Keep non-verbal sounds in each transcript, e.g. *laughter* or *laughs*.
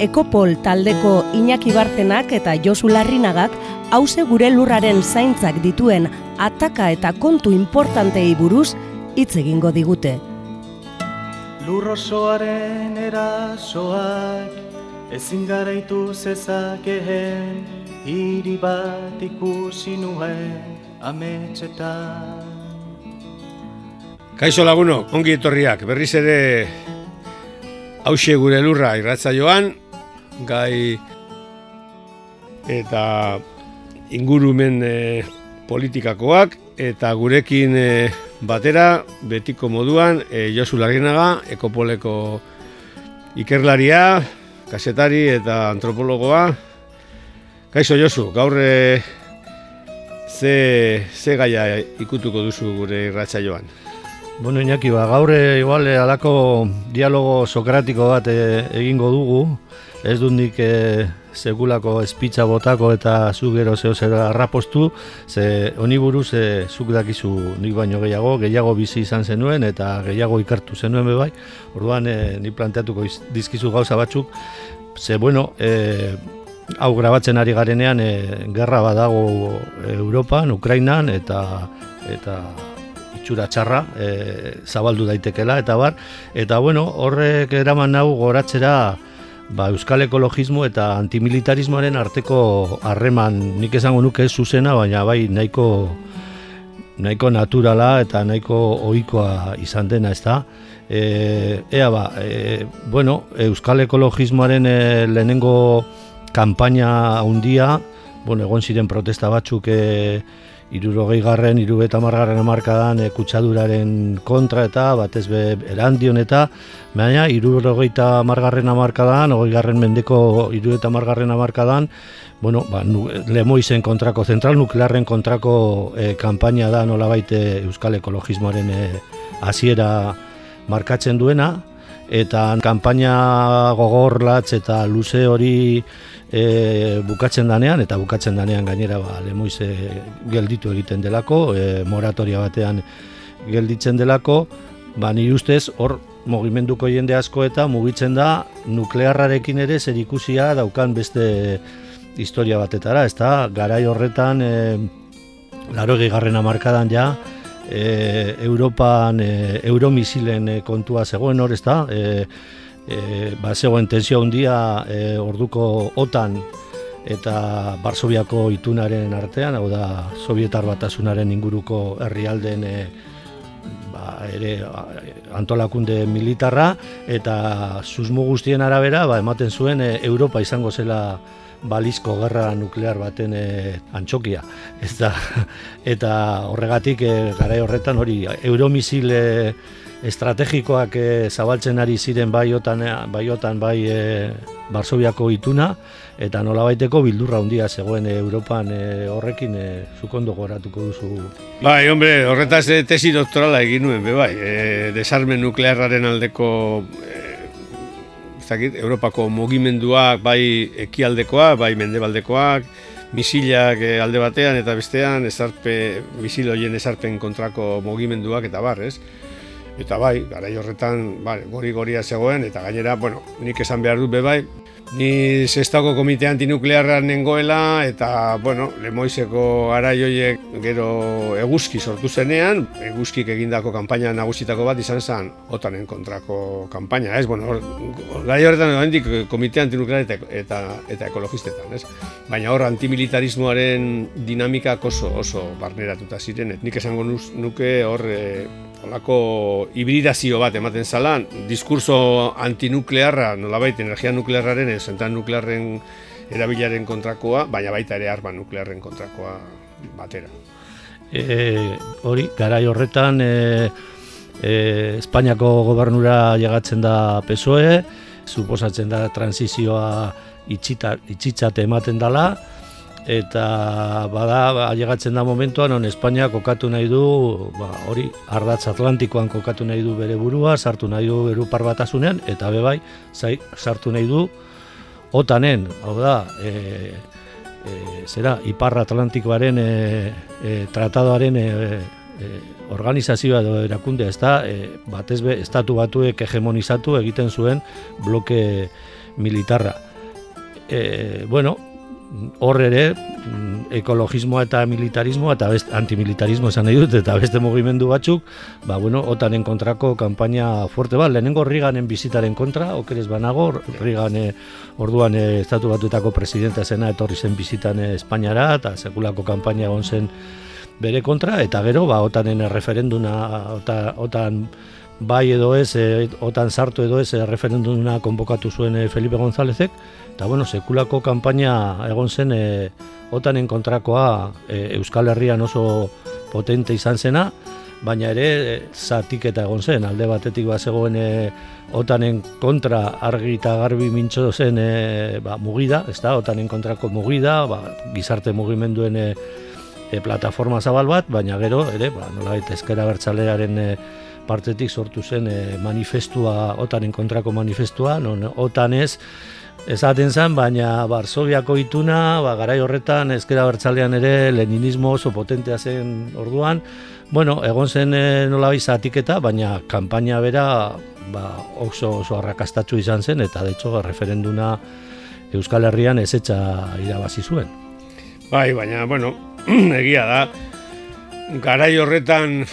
Ekopol taldeko Iñaki Bartenak eta Josu Larrinagak hause gure lurraren zaintzak dituen ataka eta kontu importantei buruz hitz egingo digute. Lurrosoaren erasoak ezin garaitu zezakeen hiri bat ikusi nuen ametxetan. Kaixo laguno, ongi etorriak, berriz ere hause gure lurra irratza joan, gai eta ingurumen e, politikakoak eta gurekin e, batera betiko moduan e, Josu Larrinaga, ekopoleko ikerlaria, kasetari eta antropologoa. Kaixo Josu, gaur e, ze, ze gaia ikutuko duzu gure irratza joan? Bueno, Iñaki, ba, gaur igual alako dialogo sokratiko bat egingo dugu, ez dut nik e, segulako espitza botako eta zu gero zeo zer arrapostu, ze honi buruz e, zuk dakizu nik baino gehiago, gehiago bizi izan zenuen eta gehiago ikartu zenuen be bai. Orduan e, ni planteatuko dizkizu gauza batzuk, ze bueno, e, hau grabatzen ari garenean e, gerra badago Europan, Ukrainan eta eta itxura txarra e, zabaldu daitekela eta bar eta bueno, horrek eraman nau goratzera ba, euskal ekologismo eta antimilitarismoaren arteko harreman nik esango nuke ez zuzena, baina bai nahiko nahiko naturala eta nahiko ohikoa izan dena, ezta? E, ea ba, e, bueno, euskal ekologismoaren e, lehenengo kanpaina handia, bueno, egon ziren protesta batzuk e, irurogei garren, iru eta margarren amarkadan e, kutsaduraren kontra eta batez be erandion eta baina irurogei eta margarren amarkadan, ogei garren mendeko iru eta margarren amarkadan bueno, ba, nu, lemoizen kontrako, zentral nuklearren kontrako e, kanpaina da nola baite Euskal Ekologismoaren e, hasiera markatzen duena eta kanpaina gogorlatz eta luze hori e, bukatzen danean eta bukatzen danean gainera ba, lemoize gelditu egiten delako, e, moratoria batean gelditzen delako, ba, nire ustez hor mugimenduko jende asko eta mugitzen da nuklearrarekin ere zer ikusia daukan beste historia batetara, ez da, garai horretan e, laro egigarren amarkadan ja, e, Europan e, euromisilen e, kontua zegoen hor, ez da, e, e, ba, zegoen tensio handia e, orduko otan eta Barsobiako itunaren artean, hau da Sovietar batasunaren inguruko herrialden e, ba, ere antolakunde militarra eta susmu guztien arabera ba, ematen zuen e, Europa izango zela balizko gerra nuklear baten e, antxokia. Ez da, *laughs* eta horregatik e, garai horretan hori euromisile estrategikoak e, zabaltzen ari ziren baiotan, eh, baiotan bai e, Barsobiako ituna eta nolabaiteko bildurra handia zegoen Europan horrekin e, zukondo goratuko duzu. Bai, hombre, horretaz e, tesi doktorala egin nuen, be bai, e, desarmen nuklearraren aldeko e, Europako mugimenduak bai ekialdekoak, bai mendebaldekoak, misilak alde batean eta bestean, esarpe, misil hoien esarpen kontrako mugimenduak eta bar, ez? Eta bai, garai horretan, bai, gori goria zegoen, eta gainera, bueno, nik esan behar dut be bai, ni zestako komite antinuklearra nengoela, eta, bueno, lemoizeko araioiek gero eguzki sortu zenean, eguzkik egindako kanpaina nagusitako bat izan zen, otanen kontrako kanpaina, ez? Bueno, gai horretan, hendik komite antinuklear eta, eta, eta ekologistetan, ez? Baina hor, antimilitarismoaren dinamikak oso, oso barneratuta ziren, nik esango nuke hor, e, Olako hibridazio bat ematen zalan, diskurso antinuklearra, nolabait energia nuklearraren, zentan nuklearren erabilaren kontrakoa, baina baita ere arma nuklearren kontrakoa batera. E, hori, garai horretan, e, e, Espainiako gobernura llegatzen da PSOE, suposatzen da transizioa itxita, itxitzate ematen dala, eta bada ba, llegatzen da momentuan on Espainia kokatu nahi du ba, hori ardatz atlantikoan kokatu nahi du bere burua sartu nahi du Europar batasunean eta bebai zai, sartu nahi du otanen. Hau da e, e, zera Ipar Atlantikoaren e, e, tratadoaren e, e, organizazioa edo erakunde ez da e, batez be, estatu batuek hegemonizatu egiten zuen bloke militarra. E, bueno, hor ere mm, ekologismoa eta militarismoa eta best, antimilitarismo esan nahi dut eta beste mugimendu batzuk ba, bueno, otanen kontrako kanpaina fuerte bat, lehenengo Riganen bizitaren kontra, okeres banago Rigan orduan eh, estatu batuetako presidenta zena etorri zen bizitan eh, Espainiara eta sekulako kanpaina egon zen bere kontra eta gero ba, otanen referenduna ota, otan bai edo ez, otan sartu edo ez referenduna konbokatu zuen Felipe Gonzálezek. Eta bueno, sekulako kanpaina egon zen e, otanen kontrakoa e, Euskal Herrian oso potente izan zena, baina ere e, zatik eta egon zen, alde batetik bat zegoen e, otanen kontra argi eta garbi mintxo zen e, ba, mugida, ez da, otanen kontrako mugida, ba, gizarte mugimenduen e, e, plataforma zabal bat, baina gero, ere, ba, nola ezkera bertzalearen e, partetik sortu zen e, manifestua, otanen kontrako manifestua, non otanez, esaten zen, baina Barsobiako ituna, ba, garai horretan, ezkera bertzalean ere, leninismo oso potentea zen orduan, bueno, egon zen e, nola zatiketa, baina kanpaina bera ba, oso, oso arrakastatxu izan zen, eta de hecho, referenduna Euskal Herrian ez etxa irabazi zuen. Bai, baina, bueno, *clears throat* egia da, garai horretan,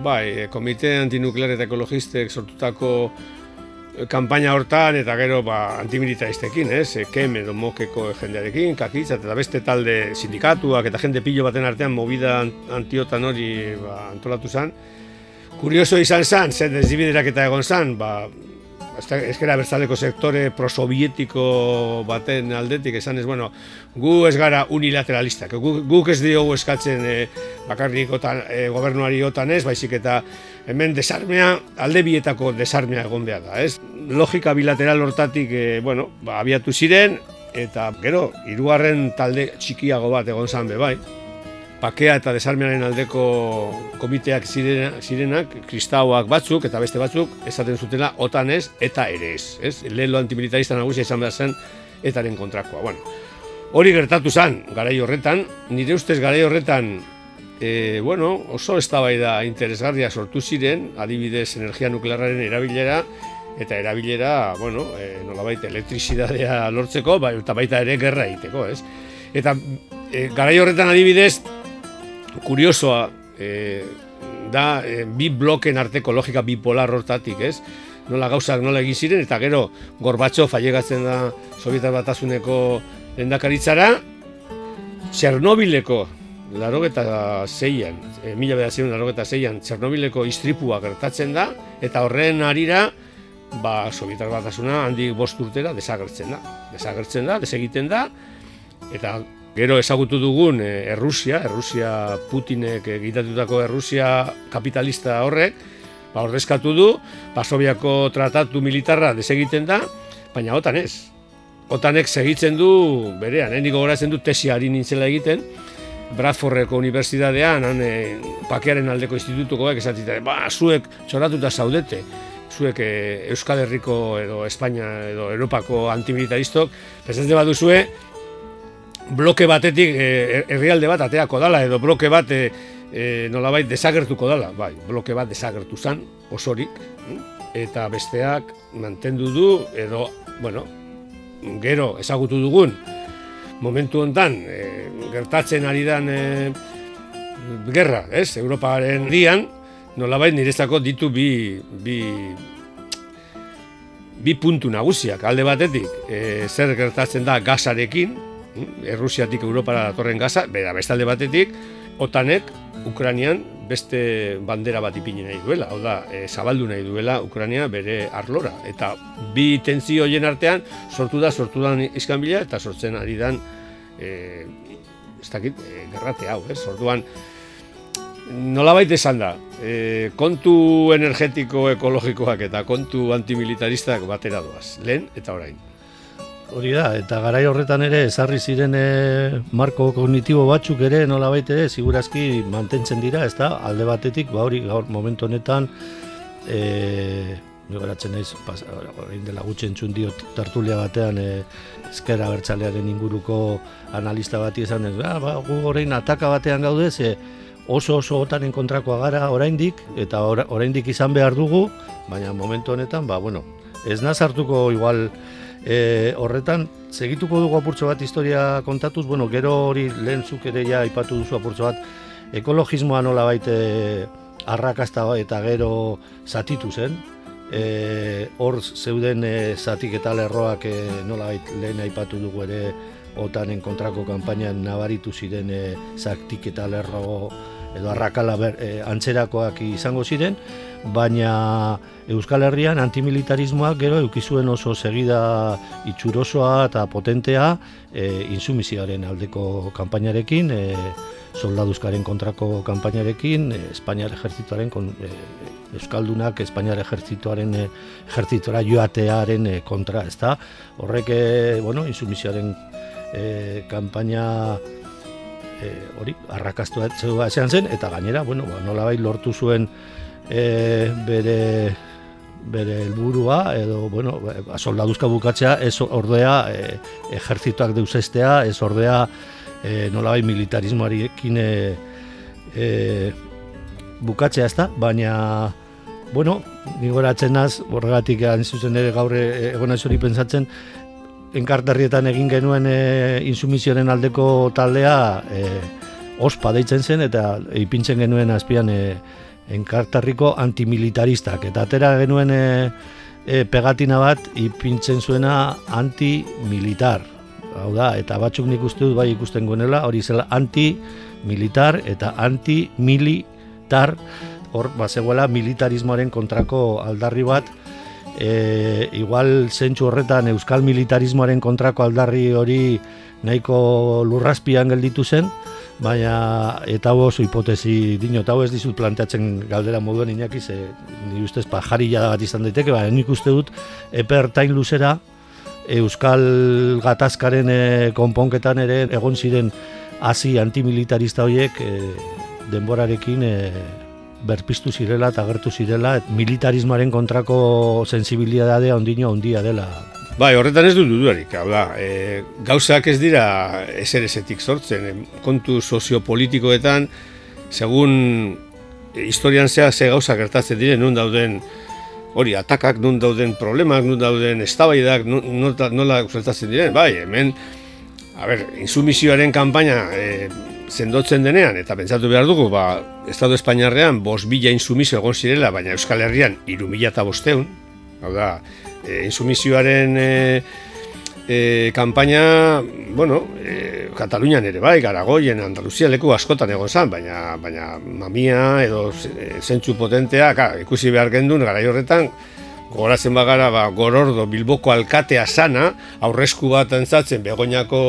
bai, komite antinuklear eta ekologistek sortutako kanpaina hortan eta gero ba, antimilitaristekin, ez? E, kem edo mokeko jendearekin, kakitza eta beste talde sindikatuak eta jende pilo baten artean movida antiotan hori ba, antolatu zen. Kurioso izan zen, zer desdibiderak eta egon zen, ba, eskera bertzaleko sektore prosobietiko baten aldetik esan ez, bueno, gu ez gara unilateralistak, gu, guk ez diogu eskatzen e, bakarrik otan, e, gobernuari otan ez, baizik eta hemen desarmea, alde bietako desarmea egon behar da, ez? Logika bilateral hortatik, e, bueno, ba, abiatu ziren, eta gero, hirugarren talde txikiago bat egon zan be bai, pakea eta desarmearen aldeko komiteak zirenak, kristauak batzuk eta beste batzuk, esaten zutela otan ez eta ere ez. ez? Lehelo antimilitarista nagusia izan behar zen etaren kontrakoa. Bueno, hori gertatu zen, garai horretan, nire ustez garai horretan, e, bueno, oso eztabaida interesgarria sortu ziren, adibidez energia nuklearraren erabilera, eta erabilera, bueno, e, nolabait elektrizidadea lortzeko, bai, eta baita ere gerra egiteko, ez? Eta e, garai horretan adibidez, kuriosoa e, da e, bi bloken arteko logika bipolar hortatik, ez? Nola gauzak nola egin ziren, eta gero gorbatxo failegatzen da Sovietar Batasuneko lendakaritzara, Txernobileko larogeta zeian, e, mila bedazien larogeta zeian, Txernobileko istripua gertatzen da, eta horren arira, ba, Sovietar Batasuna handik bost urtera desagertzen da. Desagertzen da, desegiten da, eta Gero ezagutu dugun e, Errusia, Errusia Putinek egitatutako Errusia kapitalista horrek, ba ordezkatu du, Basobiako tratatu militarra desegiten da, baina otan ez. Otanek segitzen du berean, hendik gogoratzen du tesiari nintzela egiten, Bradfordeko unibertsitatean, han e, pakearen aldeko institutukoak esatzen ba, zuek txoratuta zaudete, zuek e, Euskal Herriko edo Espainia edo Europako antimilitaristok, pesatzen bat duzue, bloke batetik e, herrialde bat ateako dala edo bloke bat e, e, nolabait desagertuko dala, bai, bloke bat desagertu zan osorik eta besteak mantendu du edo, bueno, gero ezagutu dugun. Momentu hontan e, gertatzen ari dan e, gerra, ez? Europaren dian nolabait nirezako ditu bi, bi bi puntu nagusiak. Alde batetik e, zer gertatzen da gasarekin Errusiatik Europara datorren gaza, bera bestalde batetik, otanek Ukranian beste bandera bat ipini nahi duela, hau da, e, zabaldu nahi duela Ukrania bere arlora. Eta bi tentzio hoien artean sortu da, sortu da iskanbila eta sortzen ari dan, e, ez dakit, e, gerrate hau, ez? Sortuan, nolabait esan da, e, kontu energetiko ekologikoak eta kontu antimilitaristak batera doaz, lehen eta orain. Hori da, eta garai horretan ere ezarri ziren e, marko kognitibo batzuk ere nolabait ere segurazki mantentzen dira, ez da, alde batetik, ba hori gaur momentu honetan e, Goratzen naiz, orain dela gutxen txun diot tartulia batean e, ezkera bertxalearen inguruko analista bati esan ez, ah, ba, gu orain ataka batean gaude, ze oso oso otaren kontrakoa gara oraindik eta oraindik izan behar dugu, baina momentu honetan, ba, bueno, ez nazartuko igual e, horretan, segituko dugu apurtxo bat historia kontatuz, bueno, gero hori lehen zuk ere ja ipatu duzu apurtxo bat, ekologismoa nola baite arrakasta eta gero zatitu zen, e, hor zeuden e, zatik eta lerroak e, nola lehen aipatu dugu ere otanen kontrako kanpainan nabaritu ziren e, zatik eta lerro edo arrakala ber, e, antzerakoak izango ziren, baina Euskal Herrian antimilitarismoak gero eukizuen oso segida itxurosoa eta potentea e, insumizioaren aldeko kanpainarekin, e, soldaduzkaren kontrako kanpainarekin, e, Espainiar ejertzituaren kon, e, Euskaldunak Espainiar ejertzituaren e, ejertzitora joatearen e, kontra, ezta? Horrek, e, bueno, insumizioaren e, kanpaina hori, arrakastu esan zen, eta gainera, bueno, ba, nola bai lortu zuen e, bere bere helburua edo bueno, ba, soldaduzka bukatzea ez ordea e, ejertzituak deusestea, ez ordea e, nolabait militarismoarekin e, e, bukatzea ez da, baina bueno, nigoratzen naz, borregatik egin zuzen ere gaur e, egon hori pentsatzen, enkartarrietan egin genuen e, insumizioaren aldeko taldea e, ospa deitzen zen eta ipintzen genuen azpian e, enkartarriko antimilitaristak. Eta atera genuen e, e, pegatina bat ipintzen zuena antimilitar. Hau da, eta batzuk nik uste dut bai ikusten gonela, hori zela anti-militar eta anti-militar, hor, bazegoela militarismoaren kontrako aldarri bat, e, igual zentsu horretan euskal militarismoaren kontrako aldarri hori nahiko lurraspian gelditu zen, baina eta oso hipotesi dino, eta ez dizut planteatzen galdera moduan inaki, ze ni ustez pajarilla bat izan daiteke, baina nik uste dut epertain luzera, Euskal gatazkaren e, konponketan ere egon ziren hasi antimilitarista horiek e, denborarekin e, berpiztu zirela eta agertu zirela et, militarismoaren kontrako sensibilidadea ondino ondia dela. Bai, horretan ez dut dudarik, hau da, e, gauzak ez dira eser esetik sortzen, kontu soziopolitikoetan, segun historian zea ze gauzak gertatzen diren, nun dauden hori atakak nun dauden problemak, nun dauden eztabaidak nola gertatzen diren, bai, hemen a ber, insumizioaren kanpaina e, sendotzen denean eta pentsatu behar dugu, ba, Estado Espainiarrean bos bila insumizio egon zirela, baina Euskal Herrian iru mila eta bosteun, hau da, e, insumizioaren e, e, kanpaina, bueno, e, Katalunian ere bai, Garagoien, Andaluzia leku askotan egon zan, baina, baina mamia edo zentsu potentea, ka, ikusi behar gendun, gara horretan, gogoratzen bagara, ba, gorordo, bilboko alkatea sana, aurresku bat entzatzen, begoinako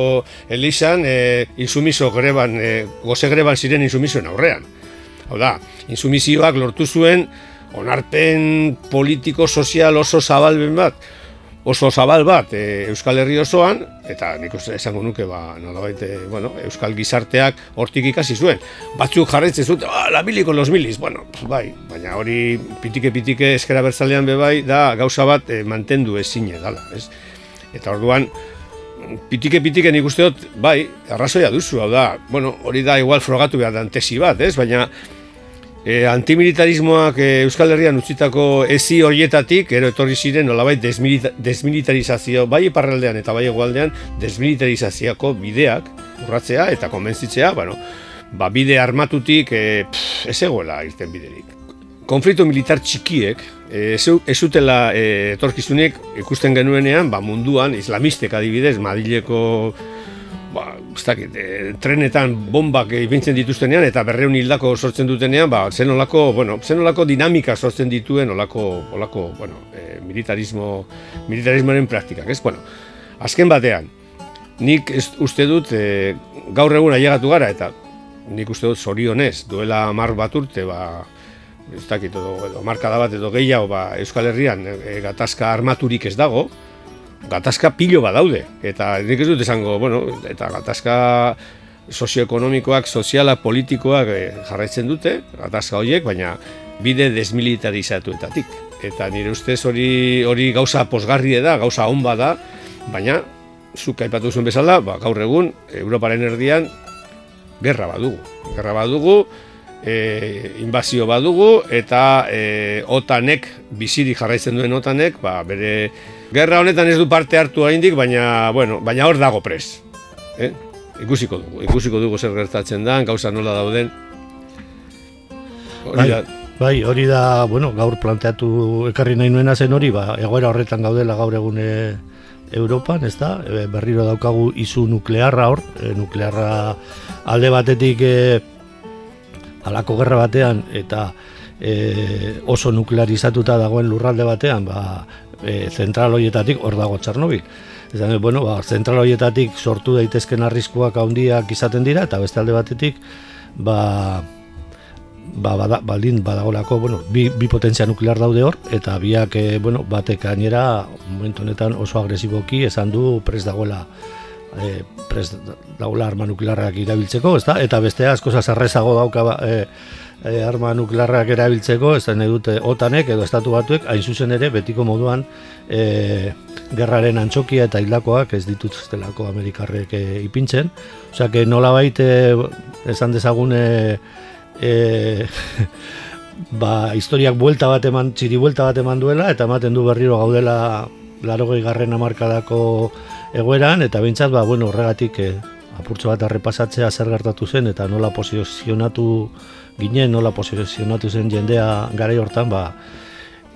elizan, e, insumiso greban, e, goze greban ziren insumizioen aurrean. Hau da, insumizioak lortu zuen, onarpen politiko, sozial oso zabalben bat, oso zabal bat e, Euskal Herri osoan, eta nik esango nuke, ba, nolabait, e, bueno, Euskal gizarteak hortik ikasi zuen. Batzuk jarretzen zuten, ah, la miliko los milis, bueno, bai, baina hori pitike-pitike eskera bertzalean be bai, da gauza bat e, mantendu ezin edala, ez? Eta orduan, pitike-pitike nik uste dut, bai, arrazoia duzu, hau da, bueno, hori da igual frogatu behar dan tesi bat, ez? Baina, E, antimilitarismoak e, Euskal Herrian utzitako ezi horietatik, ero etorri ziren nolabait desmilitarizazio, bai iparraldean eta bai egualdean, desmilitarizaziako bideak urratzea eta konbentzitzea, bueno, ba, bide armatutik e, pff, ez egoela irten biderik. Konflikto militar txikiek, ez utela e, etorkizunek ikusten genuenean, ba, munduan, islamistek adibidez, Madileko ba, dakit, e, trenetan bombak ibintzen dituztenean eta berreun hildako sortzen dutenean, ba, zen olako, bueno, zen olako dinamika sortzen dituen olako, olako bueno, e, militarismo, militarismoaren praktikak, ez? Bueno, azken batean, nik ez, uste dut e, gaur egun ailegatu gara eta nik uste dut zorionez, duela mar bat urte, ba, ez dakit, edo, edo markada bat edo gehiago, ba, Euskal Herrian e, gatazka armaturik ez dago, gatazka pilo badaude, eta nik ez dut esango, bueno, eta gatazka sozioekonomikoak, sozialak, politikoak e, jarraitzen dute, gatazka horiek, baina bide desmilitarizatuetatik. Eta nire ustez hori hori gauza posgarri da, gauza on da, baina zuk aipatu zuen bezala, ba, gaur egun Europaren erdian gerra badugu. Gerra badugu, e, inbazio badugu eta e, otanek, bizirik jarraitzen duen otanek, ba, bere gerra honetan ez du parte hartu haindik, baina, bueno, baina hor dago pres. Eh? Ikusiko dugu, ikusiko dugu zer gertatzen da, gauza nola dauden. Hori bai, da, bai, hori da, bueno, gaur planteatu ekarri nahi nuena zen hori, ba, egoera horretan gaudela gaur egune Europan, ez da, e, berriro daukagu izu nuklearra hor, e, nuklearra alde batetik e, alako gerra batean eta e, oso nuklearizatuta dagoen lurralde batean, ba, e, zentral horietatik hor dago Txarnobil. Ez da, bueno, ba, zentral horietatik sortu daitezken arriskuak handiak izaten dira, eta beste alde batetik, ba, ba, bada, baldin badagolako, bueno, bi, bi potentzia nuklear daude hor, eta biak, e, bueno, batek gainera, momentu honetan oso agresiboki, esan du pres dagoela, e, pres dagoela arma nuklearrak irabiltzeko, ez da? Eta bestea asko zazarrezago dauka, e, e, arma nuklearrak erabiltzeko, ez da nahi dute otanek edo estatu batuek, hain zuzen ere, betiko moduan, e, gerraren antxokia eta hildakoak ez ditut zelako Amerikarrek e, ipintzen. Osea, que nola baite, esan dezagune, e, *laughs* ba, historiak buelta bat eman, txiri buelta bat eman duela, eta ematen du berriro gaudela larogei garren amarkadako egoeran, eta bintzat, ba, bueno, horregatik e, apurtxo bat arrepasatzea zer gertatu zen, eta nola posizionatu ginen, nola posizionatu zen jendea gara hortan, ba,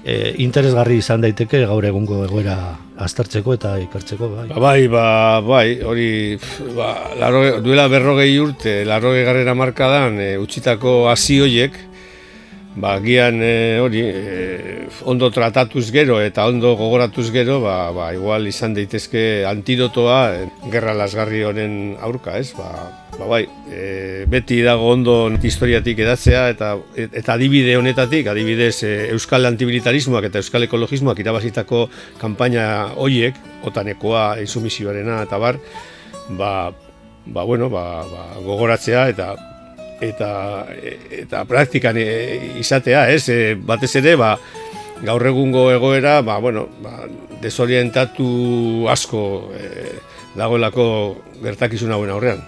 e, interesgarri izan daiteke gaur egungo egoera aztertzeko eta ikertzeko bai. Ba, bai, ba, bai, hori ba, duela berrogei urte, larrogei garrera markadan e, utzitako hasi hoiek, ba, gian e, hori e, ondo tratatuz gero eta ondo gogoratuz gero, ba, ba, igual izan daitezke antidotoa e, gerra lasgarri honen aurka, ez? Ba, ba bai, e, beti dago ondo historiatik edatzea eta eta adibide honetatik, adibidez e, Euskal Antimilitarismoak eta Euskal Ekologismoak irabazitako kanpaina hoiek, otanekoa, insumisioarena eta bar, ba, ba, bueno, ba, ba, gogoratzea eta eta eta praktikan e, izatea, ez? E, batez ere, ba, gaur egungo egoera, ba, bueno, ba, desorientatu asko e, dagoelako gertakizun hauen aurrean.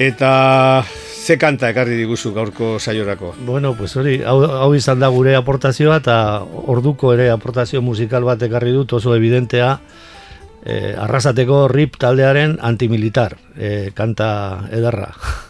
Eta ze kanta ekarri diguzu gaurko saiorako? Bueno, pues hori, hau, hau izan da gure aportazioa eta orduko ere aportazio musikal bat ekarri dut oso evidentea eh, arrasateko rip taldearen antimilitar, eh, kanta edarra. *laughs*